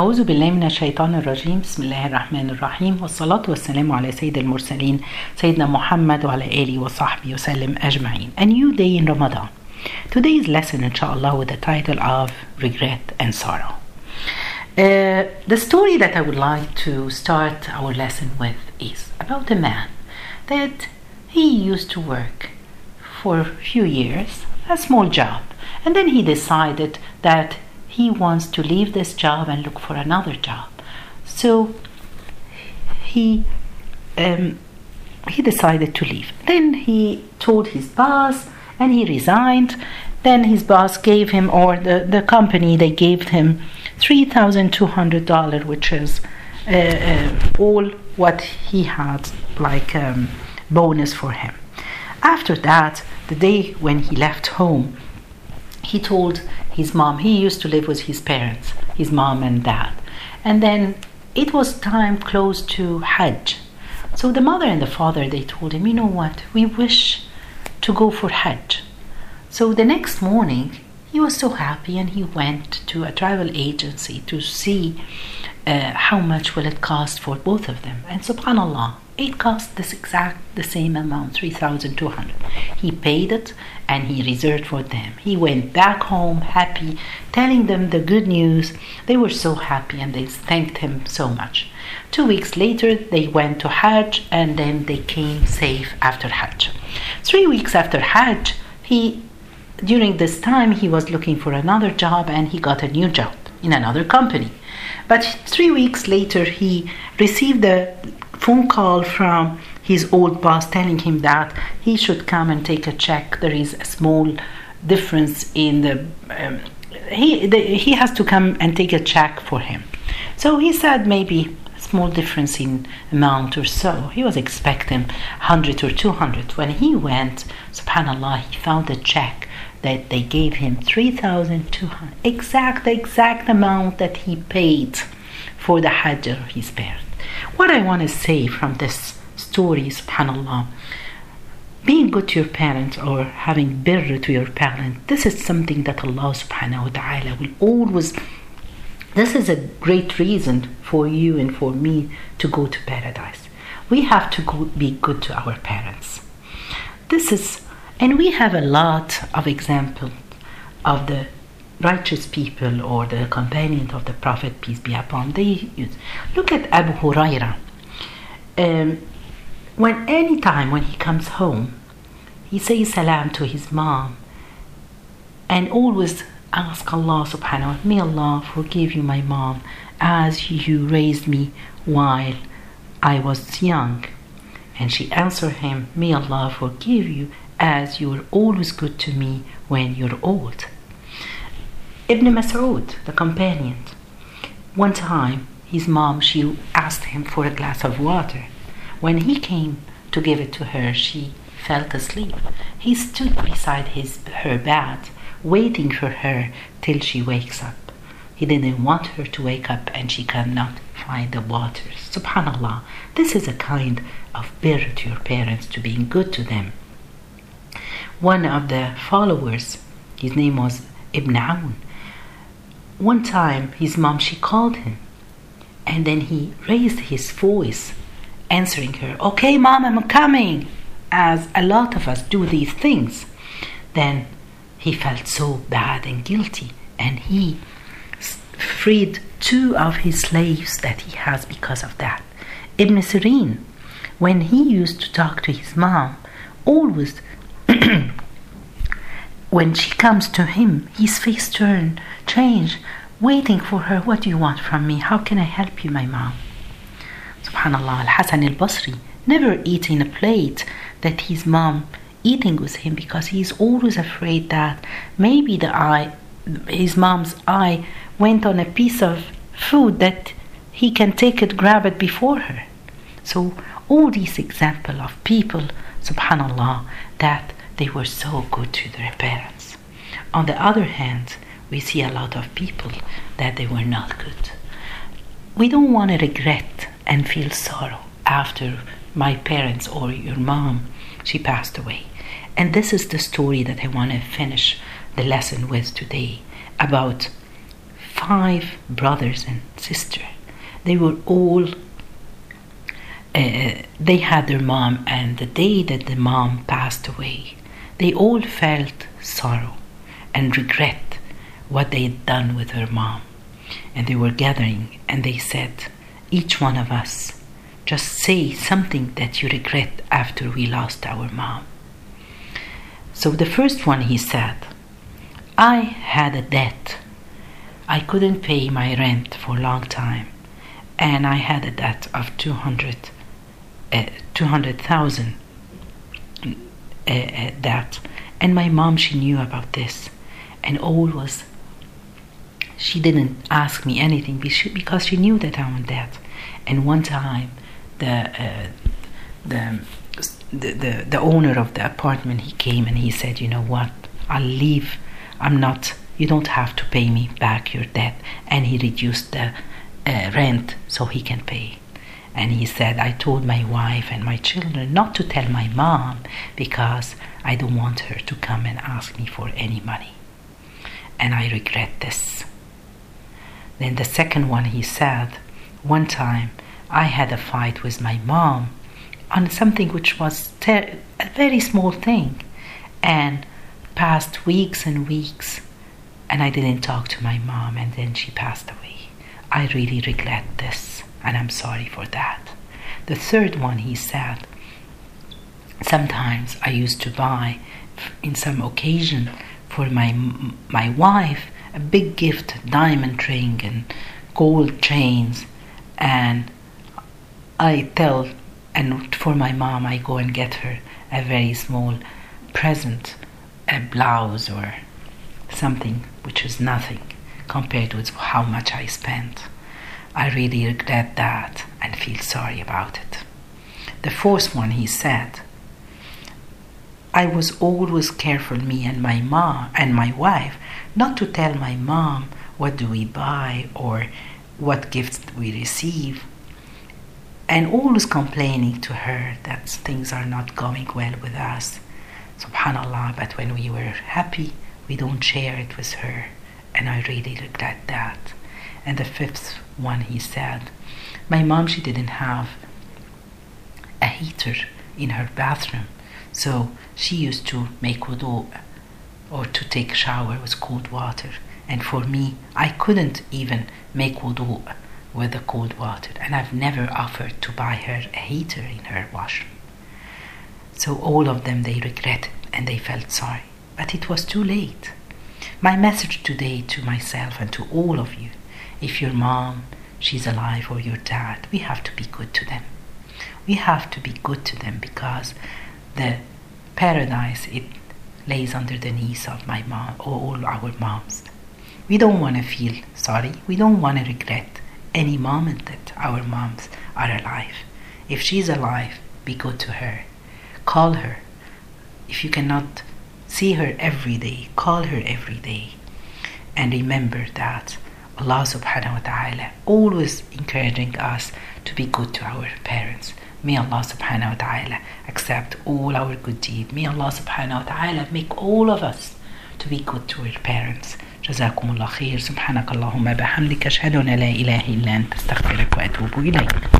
أعوذ بالله من الشيطان الرجيم بسم الله الرحمن الرحيم والصلاة والسلام على سيد المرسلين سيدنا محمد وعلى آله وصحبه وسلم أجمعين A new day in Ramadan Today's lesson inshallah with the title of Regret and Sorrow uh, The story that I would like to start our lesson with is about a man that he used to work for a few years, a small job, and then he decided that he wants to leave this job and look for another job. So he um, he decided to leave. Then he told his boss and he resigned. Then his boss gave him, or the, the company, they gave him $3,200, which is uh, uh, all what he had, like um, bonus for him. After that, the day when he left home, he told his mom he used to live with his parents his mom and dad. And then it was time close to hajj. So the mother and the father they told him you know what? We wish to go for hajj. So the next morning he was so happy and he went to a travel agency to see uh, how much will it cost for both of them. And subhanallah it cost this exact the same amount 3200 he paid it and he reserved for them. He went back home happy telling them the good news. They were so happy and they thanked him so much. Two weeks later they went to hajj and then they came safe after hajj. Three weeks after hajj he during this time he was looking for another job and he got a new job in another company. But three weeks later he received a phone call from his old boss telling him that he should come and take a check. There is a small difference in the. Um, he the, he has to come and take a check for him. So he said maybe small difference in amount or so. He was expecting 100 or 200. When he went, subhanallah, he found a check that they gave him 3,200. Exact, the exact amount that he paid for the Hajj of his parents. What I want to say from this story, subhanAllah, being good to your parents or having birr to your parents, this is something that Allah subhanahu wa ta'ala will always this is a great reason for you and for me to go to paradise. We have to go, be good to our parents. This is, and we have a lot of examples of the righteous people or the companion of the Prophet, peace be upon they use. Look at Abu Huraira. Um, when any time when he comes home, he says salam to his mom and always ask Allah subhanahu wa ta'ala, may Allah forgive you my mom as you raised me while I was young. And she answered him, may Allah forgive you as you were always good to me when you're old. Ibn Mas'ud, the companion, one time his mom she asked him for a glass of water. When he came to give it to her, she fell asleep. He stood beside his her bed, waiting for her till she wakes up. He didn't want her to wake up and she cannot find the water. Subhanallah, this is a kind of birr to your parents to being good to them. One of the followers, his name was Ibn Aoun, one time his mom she called him and then he raised his voice answering her okay mom i'm coming as a lot of us do these things then he felt so bad and guilty and he freed two of his slaves that he has because of that ibn sirin when he used to talk to his mom always when she comes to him, his face turn, change, waiting for her. What do you want from me? How can I help you, my mom? Subhanallah, Al Hasan al Basri never eating a plate that his mom eating with him because he's always afraid that maybe the eye, his mom's eye, went on a piece of food that he can take it, grab it before her. So all these example of people, subhanallah, that they were so good to their parents. On the other hand, we see a lot of people that they were not good. We don't want to regret and feel sorrow after my parents or your mom, she passed away. And this is the story that I want to finish the lesson with today about five brothers and sister. They were all. Uh, they had their mom, and the day that the mom passed away, they all felt sorrow and regret what they had done with her mom. And they were gathering, and they said, each one of us, just say something that you regret after we lost our mom. So the first one he said, I had a debt. I couldn't pay my rent for a long time, and I had a debt of 200, uh, 200,000 uh, uh, debt. And my mom, she knew about this, and all was. She didn't ask me anything because she knew that I'm in debt. And one time, the uh, the the, the, the owner of the apartment he came and he said you know what? I'll leave. I'm not you don't have to pay me back your debt. And he reduced the uh, rent so he can pay. And he said i told my wife and my children not to tell my mom because i don't want her to come and ask me for any money. And i regret this then the second one he said one time I had a fight with my mom on something which was ter- a very small thing and passed weeks and weeks and I didn't talk to my mom and then she passed away. I really regret this and I'm sorry for that. The third one he said, sometimes I used to buy in some occasion for my my wife a big gift, diamond ring and gold chains and I tell, and for my mom, I go and get her a very small present, a blouse or something which is nothing compared with how much I spent. I really regret that and feel sorry about it. The fourth one, he said, I was always careful, me and my mom and my wife, not to tell my mom what do we buy or what gifts we receive and always complaining to her that things are not going well with us. Subhanallah, but when we were happy, we don't share it with her, and I really regret that. And the fifth one, he said, my mom, she didn't have a heater in her bathroom, so she used to make wudu or to take shower with cold water. And for me, I couldn't even make wudu with the cold water, and I've never offered to buy her a heater in her washroom. So all of them they regretted and they felt sorry, but it was too late. My message today to myself and to all of you, if your mom she's alive or your dad, we have to be good to them. We have to be good to them because the paradise it lays under the knees of my mom or all our moms. We don't want to feel sorry. We don't want to regret any moment that our moms are alive. If she's alive, be good to her. Call her. If you cannot see her every day, call her every day. And remember that Allah subhanahu wa ta'ala always encouraging us to be good to our parents. May Allah subhanahu wa ta'ala accept all our good deeds. May Allah subhanahu wa ta'ala make all of us to be good to our parents. جزاكم الله خير سبحانك اللهم بحمدك أشهد أن لا إله إلا أنت أستغفرك وأتوب إليك